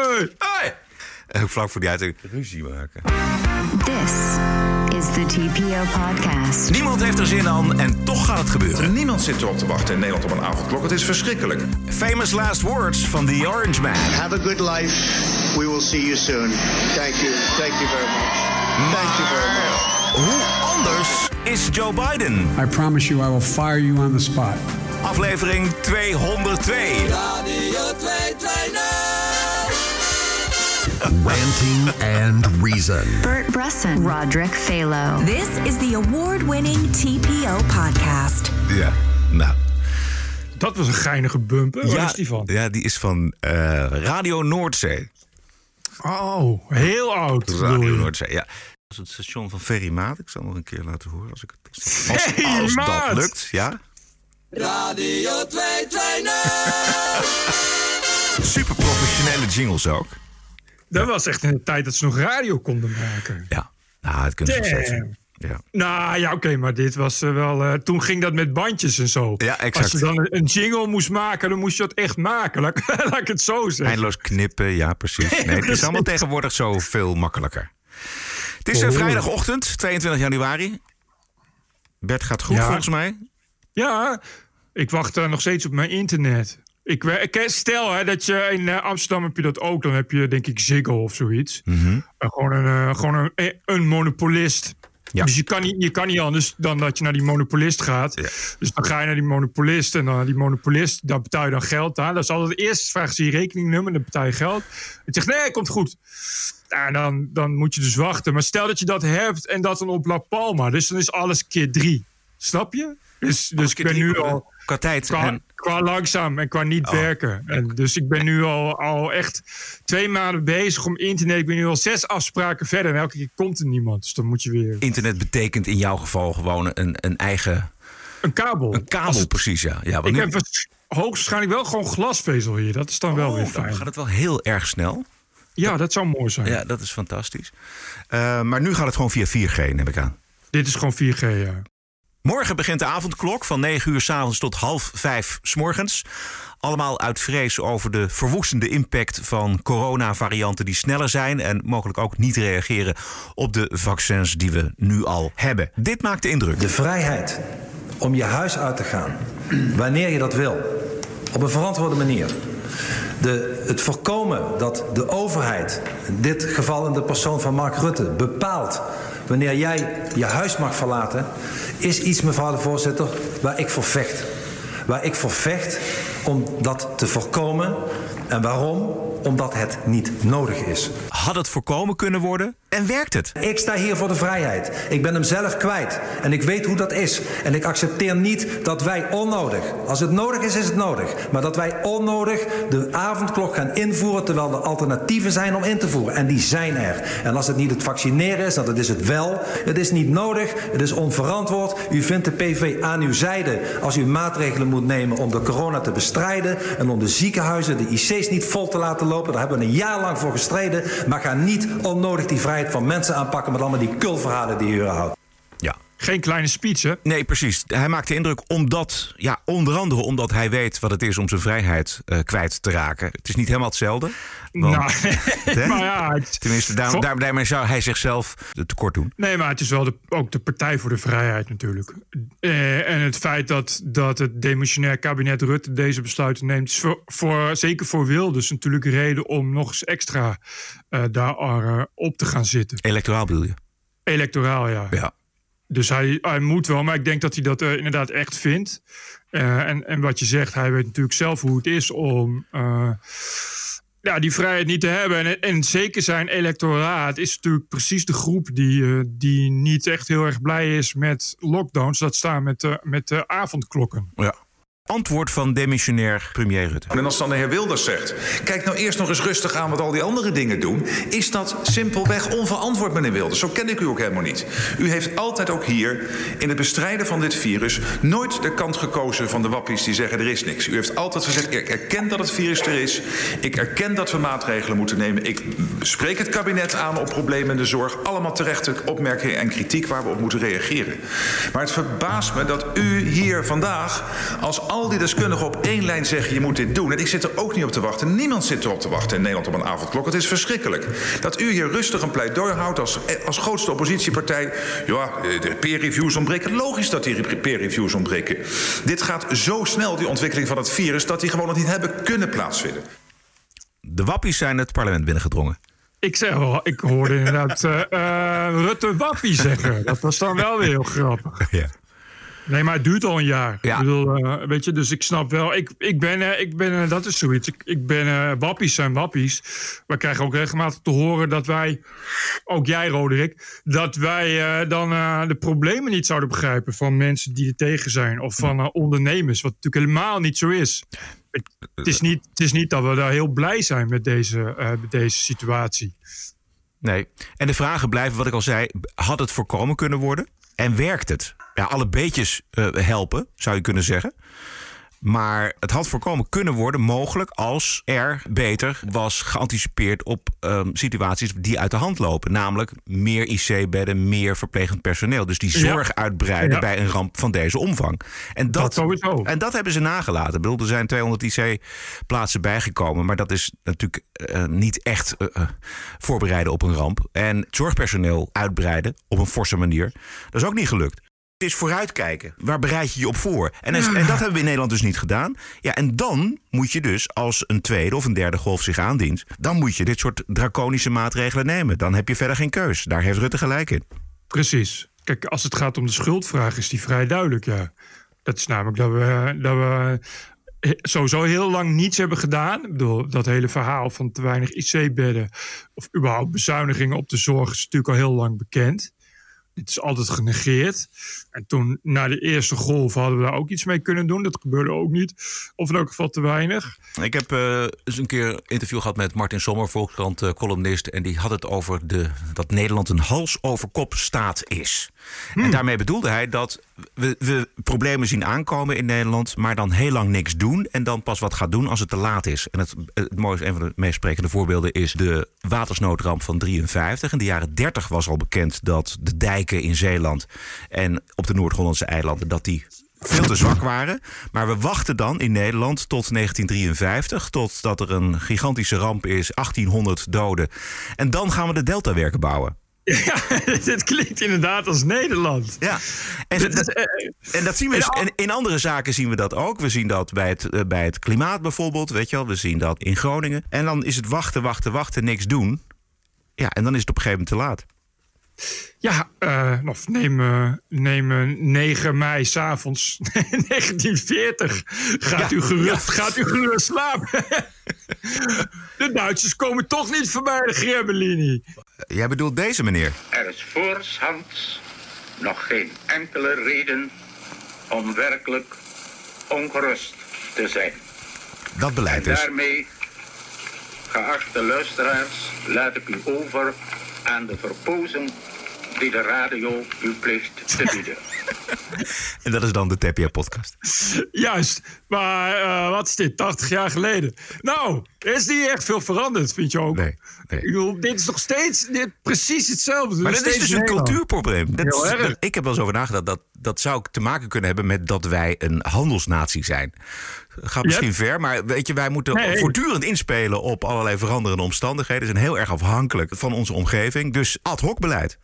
Hey. Hey. En ook vlak voor die uitzending ruzie maken. This is the TPO podcast. Niemand heeft er zin aan en toch gaat het gebeuren. Niemand zit erop te wachten in Nederland op een avondklok. Het is verschrikkelijk. Famous last words van The Orange Man. Have a good life. We will see you soon. Thank you. Thank you very much. Thank you very much. Hoe anders is Joe Biden? I promise you, I will fire you on the spot. Aflevering 202. Ranting and Reason. Bert Bresson, Roderick Phalo. This is the award winning TPO podcast. Ja, nou. Dat was een geinige bumper. Waar is die van? Ja, die is van eh, Radio Noordzee. Oh, heel oud. Radio. Noordzee, ja. Dat is het station van Ferry Maat. Ik zal nog een keer laten horen als ik het als, als dat Maat! lukt. Ja. Radio 220. Super professionele jingles ook. Dat was echt in de tijd dat ze nog radio konden maken. Ja. Nou, het kunnen ze nog steeds. Ja. Nou ja, oké, maar dit was eh, wel. eh, toen ging dat met bandjes en zo. Ja, exact. Als je dan een, jingle moest maken, dan moest je dat echt maken. Laat, ik- laat ik het zo zeggen. Eindeloos knippen, ja, precies. Nee, het is allemaal tegenwoordig zo veel makkelijker. Het is Oh. vrijdagochtend, 22 januari. Bert gaat goed, Ja. volgens mij. Ja, ik wacht eh, nog steeds op mijn internet. Ik, stel hè, dat je in eh, Amsterdam heb je dat ook. Dan heb je denk ik Ziggo of zoiets. Mhm. Eh, gewoon een, eh, gewoon een, een monopolist. Ja. Dus je kan, niet, je kan niet anders dan dat je naar die monopolist gaat. Ja. Dus dan ga je naar die monopolist. En dan naar die monopolist, daar betaal je dan geld aan. Dat is altijd het eerste. Vragen ze je rekeningnummer, dan betaal je geld. Het zegt, nee, komt goed. Dan, dan moet je dus wachten. Maar stel dat je dat hebt en dat dan op La Palma. Dus dan is alles keer drie. Snap je? Dus, dus ik ben nu al Qua tijd. qua, En, qua langzaam en qua niet Oh. werken. En dus ik ben nu al, al echt twee maanden bezig om internet. Ik ben nu al zes afspraken verder. En elke keer komt er niemand. Dus dan moet je weer internet betekent in jouw geval gewoon een, een eigen een kabel. een kabel, het- precies. Ja. Ja, ik nu, heb waars- hoogstwaarschijnlijk wel gewoon glasvezel hier. Dat is dan wel weer oh, dan fijn. gaat het wel heel erg snel. Ja, dat zou mooi zijn. Ja, dat is fantastisch. Eh, maar nu gaat het gewoon via 4G, neem ik aan. Dit is gewoon 4G, ja. Morgen begint de avondklok van 9 uur s avonds tot half 5 s morgens. Allemaal uit vrees over de verwoestende impact van coronavarianten die sneller zijn en mogelijk ook niet reageren op de vaccins die we nu al hebben. Dit maakt de indruk. De vrijheid om je huis uit te gaan, wanneer je dat wil, op een verantwoorde manier. De, het voorkomen dat de overheid, in dit geval in de persoon van Mark Rutte, bepaalt wanneer jij je huis mag verlaten, is iets, mevrouw de voorzitter, waar ik voor vecht. Waar ik voor vecht om dat te voorkomen. En waarom? Omdat het niet nodig is. Had het voorkomen kunnen worden en werkt het? Ik sta hier voor de vrijheid. Ik ben hem zelf kwijt. En ik weet hoe dat is. En ik accepteer niet dat wij onnodig, als het nodig is, is het nodig. Maar dat wij onnodig de avondklok gaan invoeren terwijl er alternatieven zijn om in te voeren. En die zijn er. En als het niet het vaccineren is, dan dat is het wel. Het is niet nodig, het is onverantwoord. U vindt de PV aan uw zijde als u maatregelen moet nemen om de corona te bestrijden. En om de ziekenhuizen, de IC's niet vol te laten lopen. Daar hebben we een jaar lang voor gestreden. Maar ga niet onnodig die vrijheid van mensen aanpakken met allemaal die kulverhalen die u houdt. Geen kleine speech, hè? Nee, precies. Hij maakt de indruk omdat, ja, onder andere omdat hij weet wat het is om zijn vrijheid eh, kwijt te raken. Het is niet helemaal hetzelfde. want- Nou, Hè? maar ja, het- Tenminste, daar, Vol- daar, daarmee zou hij zichzelf tekort doen. Nee, maar het is wel de, ook de Partij voor de Vrijheid natuurlijk. Eh, en het feit dat, dat het demissionair kabinet Rutte deze besluiten neemt... is voor, voor, zeker voor Wilders natuurlijk reden om nog eens extra eh, daar op te gaan zitten. Electoraal bedoel je? Electoraal, ja. Ja. Dus hij, hij moet wel, maar ik denk dat hij dat eh, inderdaad echt vindt. Eh, en, en wat je zegt, hij weet natuurlijk zelf hoe het is om... eh, ja, die vrijheid niet te hebben. En, en zeker zijn electoraat is natuurlijk precies de groep die, die niet echt heel erg blij is met lockdowns. Dat staan met, met de avondklokken. ja. Antwoord van demissionair premier Rutte. En als dan de heer Wilders zegt... kijk nou eerst nog eens rustig aan wat al die andere dingen doen... is dat simpelweg onverantwoord, meneer Wilders. Zo ken ik u ook helemaal niet. U heeft altijd ook hier in het bestrijden van dit virus... nooit de kant gekozen van de wappies die zeggen er is niks. U heeft altijd gezegd, ik erken dat het virus er is. Ik erken dat we maatregelen moeten nemen. Ik spreek het kabinet aan op problemen in de zorg. Allemaal terechte opmerkingen en kritiek waar we op moeten reageren. Maar het verbaast me dat u hier vandaag als al die deskundigen op één lijn zeggen: je moet dit doen. En ik zit er ook niet op te wachten. Niemand zit erop te wachten in Nederland op een avondklok. Het is verschrikkelijk. Dat u hier rustig een pleidooi houdt als, als grootste oppositiepartij. Ja, de peer reviews ontbreken. Logisch dat die peer reviews ontbreken. Dit gaat zo snel, die ontwikkeling van het virus, dat die gewoon nog niet hebben kunnen plaatsvinden. De wappies zijn het parlement binnengedrongen. Ik zeg wel, ik hoorde inderdaad uh, uh, Rutte Wappie zeggen. Dat was dan wel weer heel grappig. Ja. Nee, maar het duurt al een jaar. Ja. Ik bedoel, uh, weet je, dus ik snap wel. Ik, ik ben, ik ben dat is zoiets. Ik, ik ben, wappies zijn wappies. We krijgen ook regelmatig te horen dat wij, ook jij Roderick, dat wij dan de problemen niet zouden begrijpen van mensen die er tegen zijn. Of van ondernemers, wat natuurlijk helemaal niet zo is. Het, het, is niet, het is niet dat we daar heel blij zijn met deze, met deze situatie. Nee. En de vragen blijven, wat ik al zei, had het voorkomen kunnen worden? En werkt het? Ja, alle beetjes uh, helpen, zou je kunnen zeggen. Maar het had voorkomen kunnen worden, mogelijk, als er beter was geanticipeerd op um, situaties die uit de hand lopen. Namelijk meer IC-bedden, meer verplegend personeel. Dus die zorg ja. uitbreiden ja. bij een ramp van deze omvang. En dat. En dat hebben ze nagelaten. Ik bedoel, er zijn 200 IC-plaatsen bijgekomen, maar dat is natuurlijk uh, niet echt uh, voorbereiden op een ramp. En zorgpersoneel uitbreiden op een forse manier, dat is ook niet gelukt. Het is vooruitkijken. Waar bereid je je op voor? En, en, dat hebben we in Nederland dus niet gedaan. Ja, en dan moet je dus, als een tweede of een derde golf zich aandient... dan moet je dit soort draconische maatregelen nemen. Dan heb je verder geen keus. Daar heeft Rutte gelijk in. Precies. Kijk, als het gaat om de schuldvraag is die vrij duidelijk, ja. Dat is namelijk dat we, dat we sowieso heel lang niets hebben gedaan. Ik bedoel, dat hele verhaal van te weinig IC-bedden... of überhaupt bezuinigingen op de zorg is natuurlijk al heel lang bekend... Het is altijd genegeerd. En toen, na de eerste golf, hadden we daar ook iets mee kunnen doen. Dat gebeurde ook niet. Of in elk geval te weinig. Ik heb uh, eens een keer een interview gehad met Martin Sommer, Volkskrant uh, columnist. En die had het over de, dat Nederland een hals over kop staat is. Hmm. En daarmee bedoelde hij dat we, we problemen zien aankomen in Nederland, maar dan heel lang niks doen. En dan pas wat gaat doen als het te laat is. En het, het mooiste, een van de meest sprekende voorbeelden is de watersnoodramp van 53. In de jaren 30 was al bekend dat de dijken in Zeeland en op de Noord-Hollandse eilanden dat die veel te zwak waren. Maar we wachten dan in Nederland tot 1953, totdat er een gigantische ramp is, 1800 doden. En dan gaan we de deltawerken bouwen. Ja, dit klinkt inderdaad als Nederland. Ja, en, dat, en dat zien we dus, en in andere zaken zien we dat ook. We zien dat bij het, bij het klimaat bijvoorbeeld, weet je wel. We zien dat in Groningen. En dan is het wachten, wachten, wachten, niks doen. Ja, en dan is het op een gegeven moment te laat. Ja, uh, of neem, uh, neem 9 mei s'avonds 1940. Gaat, ja, u gerust, ja. gaat u gerust slapen. de Duitsers komen toch niet voorbij de Gremmelini. Jij bedoelt deze meneer? Er is voorshands nog geen enkele reden om werkelijk ongerust te zijn. Dat beleid en is. daarmee, geachte luisteraars, laat ik u over aan de verpozen die de radio u plicht te bieden. en dat is dan de Tapia-podcast. Juist, maar uh, wat is dit, 80 jaar geleden? Nou, er is niet echt veel veranderd, vind je ook? Nee. nee. Ik bedoel, dit is nog steeds dit, precies hetzelfde. Maar dat is dus een cultuurprobleem. Dat is, dat, ik heb wel eens over nagedacht, dat, dat zou te maken kunnen hebben met dat wij een handelsnatie zijn. Gaat misschien yep. ver, maar weet je, wij moeten nee. voortdurend inspelen op allerlei veranderende omstandigheden. We zijn heel erg afhankelijk van onze omgeving. Dus ad hoc beleid.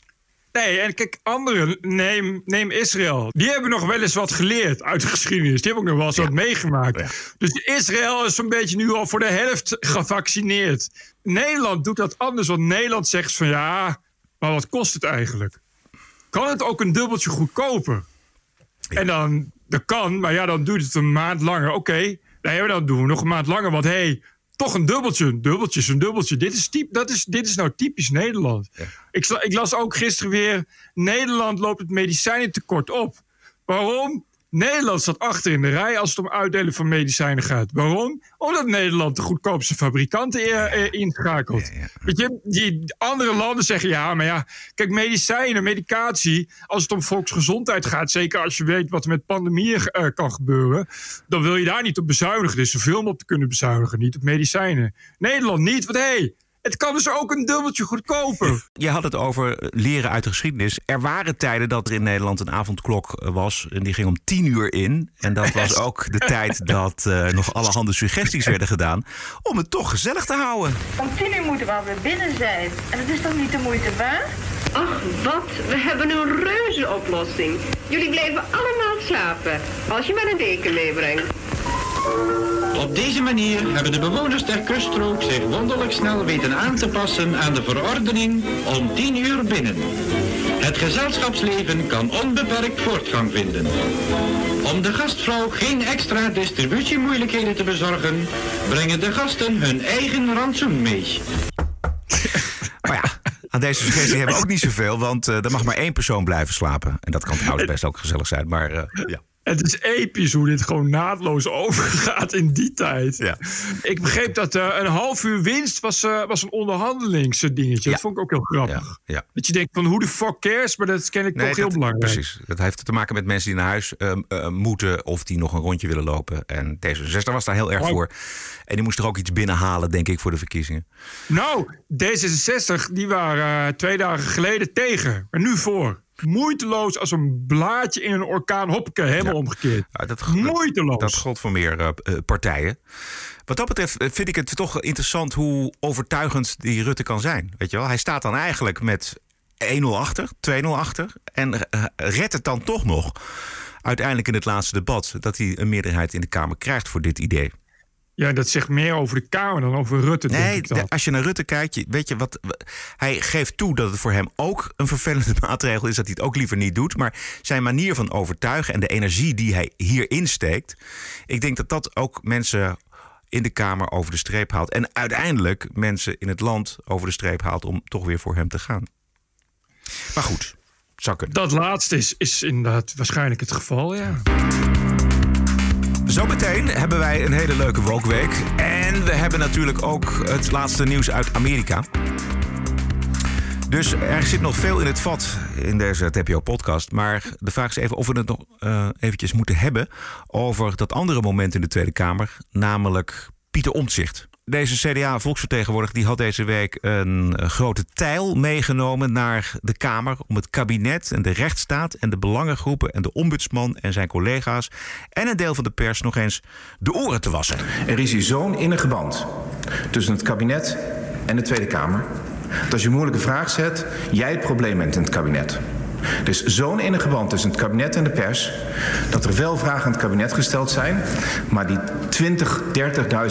Nee, en kijk, anderen, neem, neem Israël. Die hebben nog wel eens wat geleerd uit de geschiedenis. Die hebben ook nog wel eens ja. wat meegemaakt. Ja. Dus Israël is zo'n beetje nu al voor de helft gevaccineerd. Nederland doet dat anders, want Nederland zegt van ja, maar wat kost het eigenlijk? Kan het ook een dubbeltje goedkoper? Ja. En dan, dat kan, maar ja, dan duurt het een maand langer. Oké, okay, nee, dan doen we nog een maand langer, want hé, hey, toch een dubbeltje. Een dubbeltje is een dubbeltje. Dit is, typ, dat is, dit is nou typisch Nederland. Ja. Ik, ik, las ook gisteren weer... Nederland loopt het medicijnentekort op. Waarom? Nederland staat achter in de rij als het om uitdelen van medicijnen gaat. Waarom? Omdat Nederland de goedkoopste fabrikanten uh, inschakelt. Ja, ja. Weet je, die andere landen zeggen ja, maar ja, kijk, medicijnen, medicatie, als het om volksgezondheid gaat, zeker als je weet wat er met pandemieën uh, kan gebeuren, dan wil je daar niet op bezuinigen. Er is zoveel om op te kunnen bezuinigen, niet op medicijnen. Nederland niet, want hé, hey, Het kan dus ook een dubbeltje goedkoper. Je had het over leren uit de geschiedenis. Er waren tijden dat er in Nederland een avondklok was. En die ging om tien uur in. En dat was ook de tijd dat uh, nog allerhande suggesties werden gedaan. Om het toch gezellig te houden. Om tien uur moeten we alweer binnen zijn. En dat is toch niet de moeite waard? Ach, wat? We hebben een reuze oplossing. Jullie blijven allemaal slapen. Als je maar een deken meebrengt. Op deze manier hebben de bewoners der kuststrook zich wonderlijk snel weten aan te passen aan de verordening om 10 uur binnen. Het gezelschapsleven kan onbeperkt voortgang vinden. Om de gastvrouw geen extra distributiemoeilijkheden te bezorgen, brengen de gasten hun eigen rantsoen mee. Maar ja, aan deze suggestie hebben we ook niet zoveel, want uh, er mag maar één persoon blijven slapen. En dat kan trouwens best ook gezellig zijn, maar uh, ja. Het is episch hoe dit gewoon naadloos overgaat in die tijd. Ja. Ik begreep dat uh, een half uur winst was, uh, was een onderhandelingsdingetje. Ja. Dat vond ik ook heel grappig. Ja. Dat je denkt van hoe de fuck cares, maar dat ken ik Nee, toch heel belangrijk. Precies. Dat heeft te maken met mensen die naar huis ehm, eh, moeten of die nog een rondje willen lopen. En D66 was daar heel erg Oh. voor. En die moest er ook iets binnenhalen, denk ik, voor de verkiezingen. Nou, D66 die waren twee dagen geleden tegen, maar nu voor. Moeiteloos als een blaadje in een orkaan, hoppake, helemaal omgekeerd. Ja, dat, Moeiteloos. Dat gold voor meer eh, eh, partijen. Wat dat betreft eh, vind ik het toch interessant hoe overtuigend die Rutte kan zijn. Weet je wel? Hij staat dan eigenlijk met 1-0 achter, 2-0 achter. En redt het dan toch nog uiteindelijk in het laatste debat dat hij een meerderheid in de Kamer krijgt voor dit idee. Ja, dat zegt meer over de Kamer dan over Rutte, denk Nee, ik dan. de- als je naar Rutte kijkt, weet je wat. Hij geeft toe dat het voor hem ook een vervelende maatregel is, dat hij het ook liever niet doet. Maar zijn manier van overtuigen en de energie die hij hierin steekt, ik denk dat dat ook mensen in de Kamer over de streep haalt. En uiteindelijk mensen in het land over de streep haalt om toch weer voor hem te gaan. Maar goed, kunnen. Dat laatste is, is inderdaad waarschijnlijk het geval, ja. Zometeen hebben wij een hele leuke Woke-week. En we hebben natuurlijk ook het laatste nieuws uit Amerika. Dus er zit nog veel in het vat in deze TPO-podcast. Maar de vraag is even of we het nog eh, eventjes moeten hebben... over dat andere moment in de Tweede Kamer, namelijk Pieter Omtzigt. Deze CDA-volksvertegenwoordiger had deze week een eh, grote tijl meegenomen naar de Kamer... om het kabinet en de rechtsstaat en de belangengroepen en de ombudsman en zijn collega's... en een deel van de pers nog eens de oren te wassen. Er is hier zo'n innige band tussen het kabinet en de Tweede Kamer. Dat als je een moeilijke vraag zet, jij het probleem bent in het kabinet. Er is zo'n innige band tussen het kabinet en de pers... dat er wel vragen aan het kabinet gesteld zijn... maar die 20,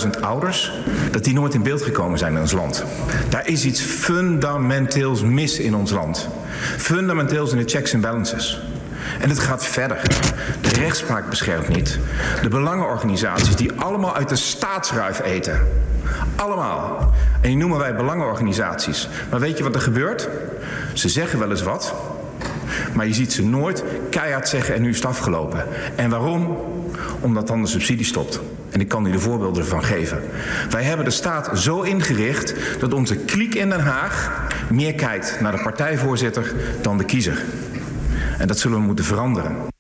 30.000 ouders... dat die nooit in beeld gekomen zijn in ons land. Daar is iets fundamenteels mis in ons land. Fundamenteels in de checks en balances. En het gaat verder. De rechtspraak beschermt niet. De belangenorganisaties die allemaal uit de staatsruif eten. Allemaal. En die noemen wij belangenorganisaties. Maar weet je wat er gebeurt? Ze zeggen wel eens wat. Maar je ziet ze nooit keihard zeggen en nu is het afgelopen. En waarom? Omdat dan de subsidie stopt. En ik kan u de voorbeelden ervan geven. Wij hebben de staat zo ingericht dat onze kliek in Den Haag meer kijkt naar de partijvoorzitter dan de kiezer. En dat zullen we moeten veranderen.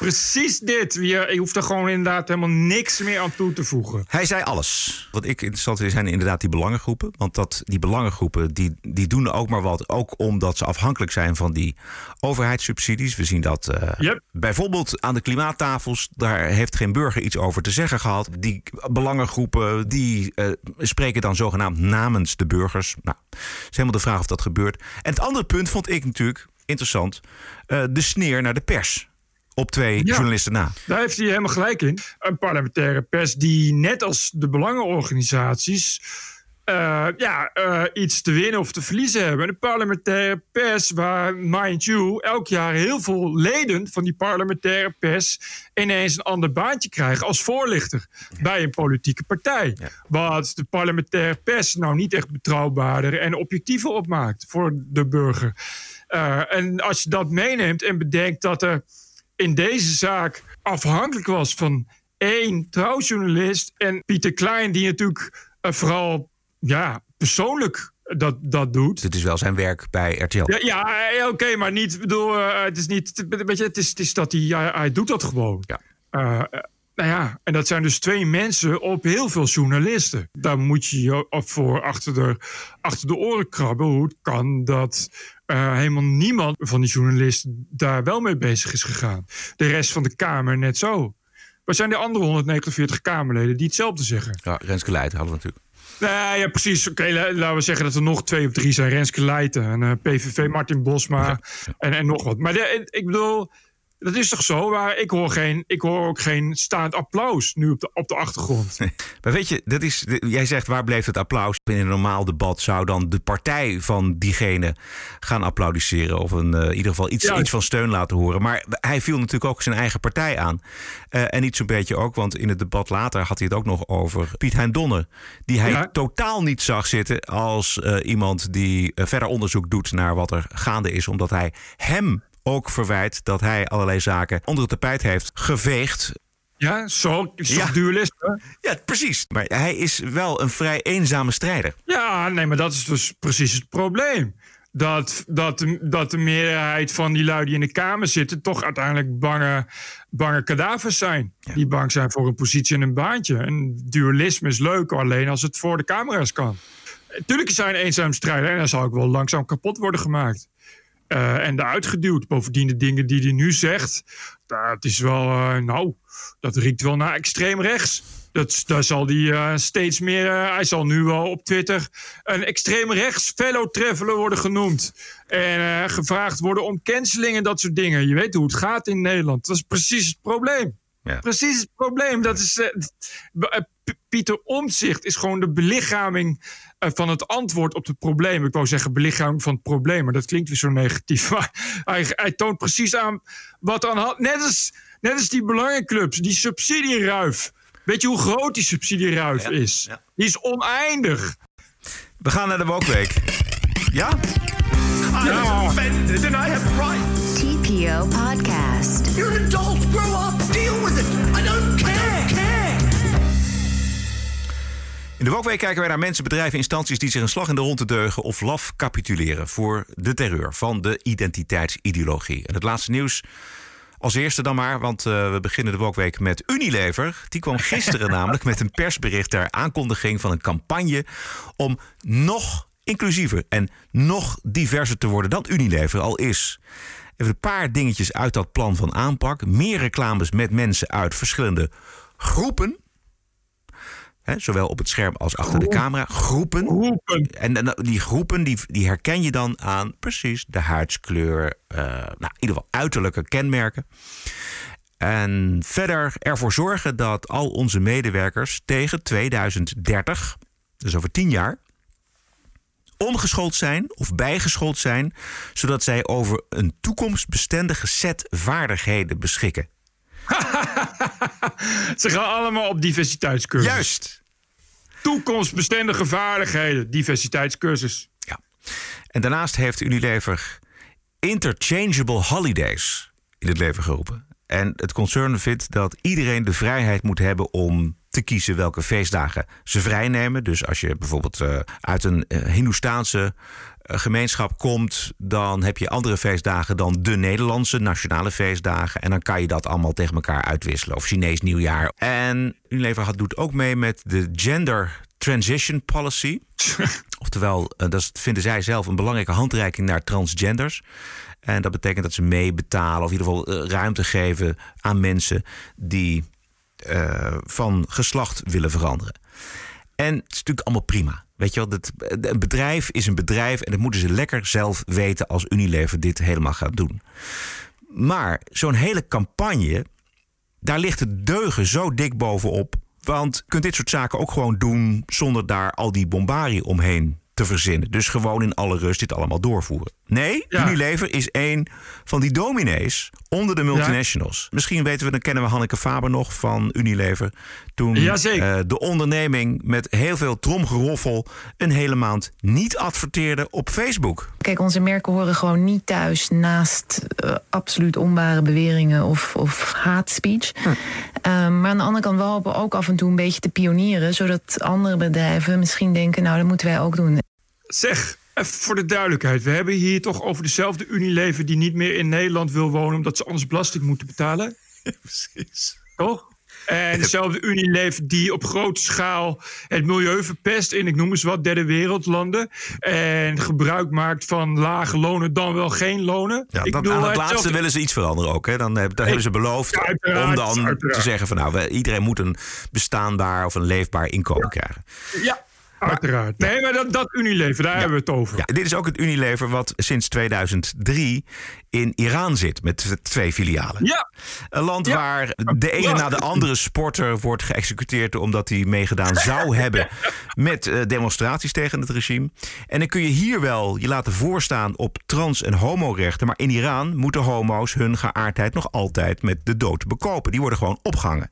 Precies dit. Je, je hoeft er gewoon inderdaad helemaal niks meer aan toe te voegen. Hij zei alles. Wat ik interessant vind zijn inderdaad die belangengroepen. Want dat, die belangengroepen die, die doen ook maar wat. Ook omdat ze afhankelijk zijn van die overheidssubsidies. We zien dat eh, bijvoorbeeld aan de klimaattafels. Daar heeft geen burger iets over te zeggen gehad. Die belangengroepen die eh, spreken dan zogenaamd namens de burgers. Nou, het is helemaal de vraag of dat gebeurt. En het andere punt vond ik natuurlijk interessant. eh, de sneer naar de pers. Op twee Ja. journalisten na. Daar heeft hij helemaal gelijk in. Een parlementaire pers die net als de belangenorganisaties... eh, ja, eh, iets te winnen of te verliezen hebben. Een parlementaire pers waar, mind you, elk jaar heel veel leden van die parlementaire pers ineens een ander baantje krijgen als voorlichter bij een politieke partij. Wat de parlementaire pers nou niet echt betrouwbaarder en objectiever opmaakt voor de burger. Eh, en als je dat meeneemt en bedenkt dat er in deze zaak afhankelijk was van één trouwjournalist en Pieter Klein, die natuurlijk eh, vooral ja, persoonlijk dat, dat doet. Dit is wel zijn werk bij RTL. Ja, ja eh, oké, maar niet, bedoel, eh, het is niet, weet je, het is, het is dat hij, hij, hij doet dat gewoon. Ja. Nou ja, en dat zijn dus twee mensen op heel veel journalisten. Daar moet je je op voor achter de, achter de oren krabben. Hoe het kan dat uh, helemaal niemand van die journalisten daar wel mee bezig is gegaan. De rest van de Kamer net zo. Waar zijn de andere 149 Kamerleden die hetzelfde zeggen? Ja, Renske Leijten hadden we natuurlijk. Nee, ja, precies. Oké, laten we zeggen dat er nog twee of drie zijn. Renske Leijten en uh, PVV Martin Bosma en, en nog wat. Maar de, ik bedoel, dat is toch zo? Maar ik hoor, geen, ik hoor ook geen staand applaus nu op de, op de achtergrond. maar weet je, dat is, jij zegt waar bleef het applaus? In een normaal debat zou dan de partij van diegene gaan applaudisseren. Of een, uh, in ieder geval iets, iets van steun laten horen. Maar hij viel natuurlijk ook zijn eigen partij aan. Uh, en niet zo'n beetje ook, want in het debat later had hij het ook nog over Piet Hein Donner. Die hij totaal niet zag zitten als uh, iemand die verder onderzoek doet naar wat er gaande is. Omdat hij hem ook verwijt dat hij allerlei zaken onder het tapijt heeft geveegd. Ja, zo. Is ja. dualisme? Ja, precies. Maar hij is wel een vrij eenzame strijder. Ja, nee, maar dat is dus precies het probleem. Dat, dat, de, dat de meerderheid van die lui die in de Kamer zitten... toch uiteindelijk bange, bange kadavers zijn. Die bang zijn voor een positie en een baantje. En dualisme is leuk alleen als het voor de camera's kan. Tuurlijk zijn eenzaam strijder en dan zal ook wel langzaam kapot worden gemaakt. Uh, en eruit geduwd. Bovendien de dingen die hij nu zegt, dat is wel, uh, nou, dat riekt wel naar extreem rechts. Dat, daar zal hij uh, steeds meer, hij zal nu wel op Twitter een extreem rechts fellow traveler worden genoemd. En gevraagd worden om canceling en dat soort dingen. Je weet hoe het gaat in Nederland. Dat is precies het probleem. Ja. Precies het probleem. Dat is, Pieter Omtzigt is gewoon de belichaming eh, van het antwoord op het probleem. Ik wou zeggen belichaming van het probleem, maar dat klinkt weer zo negatief. Maar hij, hij toont precies aan wat aan had. Net als, net als die belangenclubs, die subsidieruif. Weet je hoe groot die subsidieruif is? Die is oneindig. We gaan naar de Wokweek. Ja? ja. offended and I have rights. TPO Podcast. You're an adult. Grow up. Deal with it. In de Wokweek kijken wij naar mensen, bedrijven, instanties die zich een slag in de ronde deugen of laf capituleren voor de terreur van de identiteitsideologie. En het laatste nieuws als eerste dan maar, want uh, we beginnen de Wokweek met Unilever. Die kwam gisteren namelijk met een persbericht ter aankondiging van een campagne om nog inclusiever en nog diverser te worden dan Unilever al is. Even een paar dingetjes uit dat plan van aanpak. Meer reclames met mensen uit verschillende groepen zowel op het scherm als achter de camera. Groepen. groepen. En, die groepen die, die herken je dan aan precies de huidskleur. Uh, nou, in ieder geval uiterlijke kenmerken. En verder ervoor zorgen dat al onze medewerkers tegen 2030, dus over 10 jaar, omgeschoold zijn of bijgeschoold zijn, zodat zij over een toekomstbestendige set vaardigheden beschikken. Ze gaan allemaal op diversiteitscursus. Juist. Toekomstbestendige vaardigheden, diversiteitscursus. Ja. En daarnaast heeft Unilever interchangeable holidays in het leven geroepen. En het concern vindt dat iedereen de vrijheid moet hebben om te kiezen welke feestdagen ze vrijnemen. Dus als je bijvoorbeeld uh, uit een uh, Hindoestaanse gemeenschap komt, dan heb je andere feestdagen dan de Nederlandse nationale feestdagen. En dan kan je dat allemaal tegen elkaar uitwisselen. Of Chinees nieuwjaar. En Unilever doet ook mee met de Gender Transition Policy. Oftewel, dat vinden zij zelf een belangrijke handreiking naar transgenders. En dat betekent dat ze meebetalen of in ieder geval ruimte geven aan mensen die uh, van geslacht willen veranderen. En het is natuurlijk allemaal prima. Weet je wel, dat, een bedrijf is een bedrijf en dat moeten ze lekker zelf weten als Unilever dit helemaal gaat doen. Maar zo'n hele campagne, daar ligt het deugen zo dik bovenop. Want je kunt dit soort zaken ook gewoon doen zonder daar al die bombarie omheen te verzinnen. Dus gewoon in alle rust dit allemaal doorvoeren. Nee, Unilever is één van die dominees onder de multinationals. Misschien weten we, dan kennen we Hanneke Faber nog van Unilever. Toen uh, de onderneming met heel veel tromgeroffel een hele maand niet adverteerde op Facebook. Kijk, onze merken horen gewoon niet thuis naast uh, absoluut onware beweringen of, of haatspeech. Hm. Uh, maar aan de andere kant wel ook af en toe een beetje te pionieren, zodat andere bedrijven misschien denken, nou dat moeten wij ook doen. Zeg, even voor de duidelijkheid. We hebben hier toch over dezelfde Unilever die niet meer in Nederland wil wonen omdat ze anders belasting moeten betalen? precies. Toch? En dezelfde Unilever die op grote schaal het milieu verpest in, ik noem eens wat, derde wereldlanden. En gebruik maakt van lage lonen dan wel geen lonen. Ja, ik dan, bedoel, aan het laatste zelfde- willen ze iets veranderen ook. Hè? Dan, dan hebben ze beloofd Ja, om dan uiteraard. te zeggen van nou, iedereen moet een bestaanbaar of een leefbaar inkomen krijgen. Ja, uiteraard. Nee, maar dat, dat Unilever, daar hebben we het over. Ja, dit is ook het Unilever wat sinds 2003 in Iran zit met twee filialen. Ja. Een land waar de ene na de andere sporter wordt geëxecuteerd omdat hij meegedaan zou hebben met eh, demonstraties tegen het regime. En dan kun je hier wel je laten voorstaan op trans- en homorechten, maar in Iran moeten homo's hun geaardheid nog altijd met de dood bekopen. Die worden gewoon opgehangen.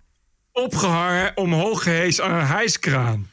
Opgehangen, omhoog aan een hijskraan.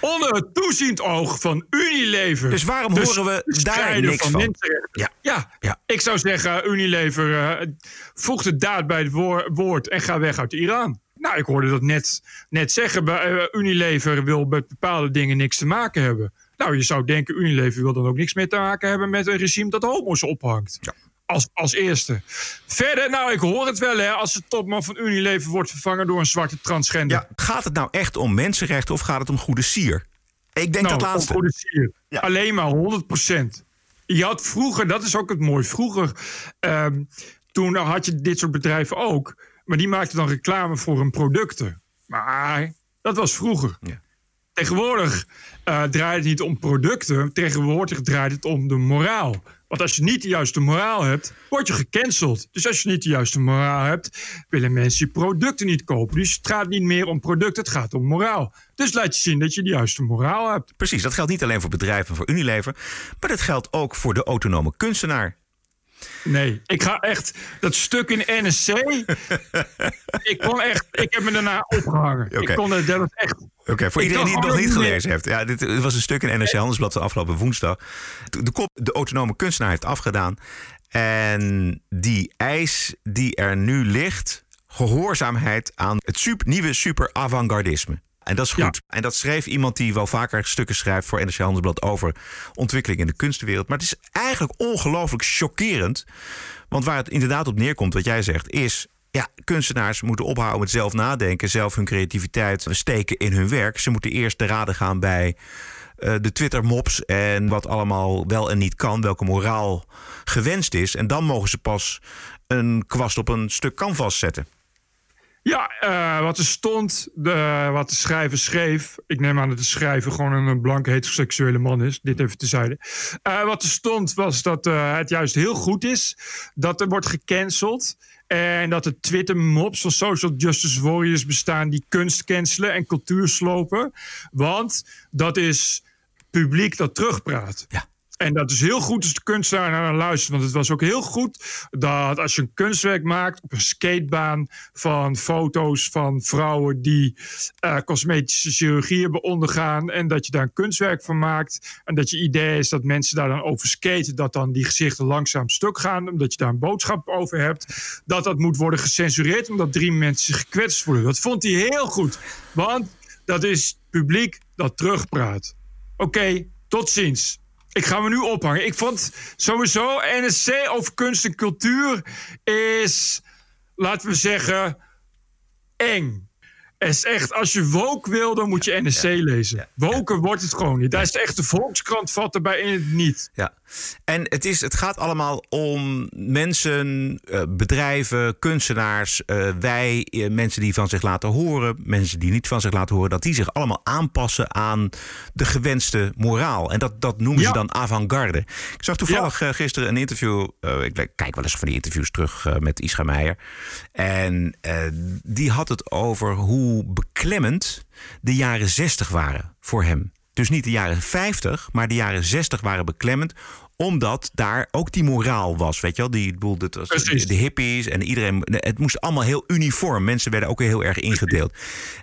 Onder het toeziend oog van Unilever. Dus waarom horen we daar niks van? Ja. Ja. Ja. ik zou zeggen, Unilever, eh voeg de daad bij het woor- woord en ga weg uit Iran. Nou, ik hoorde dat net, net zeggen. Eh, Unilever wil met bepaalde dingen niks te maken hebben. Nou, je zou denken, Unilever wil dan ook niks meer te maken hebben met een regime dat homo's ophangt. Als, als eerste. Verder, nou, ik hoor het wel, hè, als de topman van Unilever wordt vervangen door een zwarte transgender. Ja, gaat het nou echt om mensenrechten of gaat het om goede sier? Ik denk nou, dat laatste. op produceren. Alleen maar 100% Je had vroeger, dat is ook het mooie, vroeger, ehm, toen had je dit soort bedrijven ook. Maar die maakten dan reclame voor hun producten. Maar dat was vroeger. Tegenwoordig eh, draait het niet om producten. Tegenwoordig draait het om de moraal. Want als je niet de juiste moraal hebt, word je gecanceld. Dus als je niet de juiste moraal hebt, willen mensen je producten niet kopen. Dus het gaat niet meer om producten, het gaat om moraal. Dus laat je zien dat je de juiste moraal hebt. Precies, dat geldt niet alleen voor bedrijven en voor Unilever, maar dat geldt ook voor de autonome kunstenaar. Nee, ik ga echt dat stuk in NSC. ik kon echt, ik heb me daarna opgehangen. Oké. Ik kon het, dat was echt. Oké, voor Ik iedereen die het nog niet gelezen heeft. Ja, dit was een stuk in NRC Handelsblad van afgelopen woensdag. De kop, de autonome kunstenaar heeft afgedaan. En die eis die er nu ligt, gehoorzaamheid aan het super, nieuwe super avant-gardisme. En dat is goed. En dat schreef iemand die wel vaker stukken schrijft voor NRC Handelsblad over ontwikkeling in de kunstenwereld. Maar het is eigenlijk ongelooflijk chockerend. Want waar het inderdaad op neerkomt, wat jij zegt, is. Ja, kunstenaars moeten ophouden met zelf nadenken, zelf hun creativiteit steken in hun werk. Ze moeten eerst te raden gaan bij eh, de Twitter-mops en wat allemaal wel en niet kan, welke moraal gewenst is. En dan mogen ze pas een kwast op een stuk canvas zetten. Ja, eh, wat er stond, de, wat de schrijver schreef. Ik neem aan dat de schrijver gewoon een blanke heteroseksuele man is. Dit even tezijde. Eh wat er stond was dat eh, het juist heel goed is dat er wordt gecanceld. En dat er Twitter-mobs van social justice warriors bestaan die kunst cancelen en cultuur slopen. Want dat is publiek dat terugpraat. Ja. En dat is heel goed als de kunstenaar naar luistert. Want het was ook heel goed dat als je een kunstwerk maakt op een skatebaan van foto's van vrouwen die eh, cosmetische chirurgie hebben ondergaan. En dat je daar een kunstwerk van maakt. En dat je idee is dat mensen daar dan over skaten. Dat dan die gezichten langzaam stuk gaan. Omdat je daar een boodschap over hebt. Dat dat moet worden gecensureerd omdat drie mensen zich gekwetst voelen. Dat vond hij heel goed. Want dat is publiek dat terugpraat. Oké, tot ziens. Ik ga me nu ophangen. Ik vond sowieso NSC over kunst en cultuur is, laten we zeggen, eng. Is echt, als je woke wil, dan moet je NSC lezen. Woken wordt het gewoon niet. Daar is echt de Volkskrant vat erbij in het niet. Ja, en het, is, het gaat allemaal om mensen, eh, bedrijven, kunstenaars, eh, wij, eh, mensen die van zich laten horen, mensen die niet van zich laten horen, dat die zich allemaal aanpassen aan de gewenste moraal. En dat, dat noemen ze dan avant-garde. Ik zag toevallig gisteren een interview, ik kijk wel eens van die interviews terug met Ischa Meijer. En die had het over hoe beklemmend de jaren 60 waren voor hem. Dus niet de jaren 50, maar de jaren 60 waren beklemmend omdat daar ook die moraal was, weet je wel? Die, bedoel, dat de hippies en iedereen. Het moest allemaal heel uniform. Mensen werden ook heel erg ingedeeld.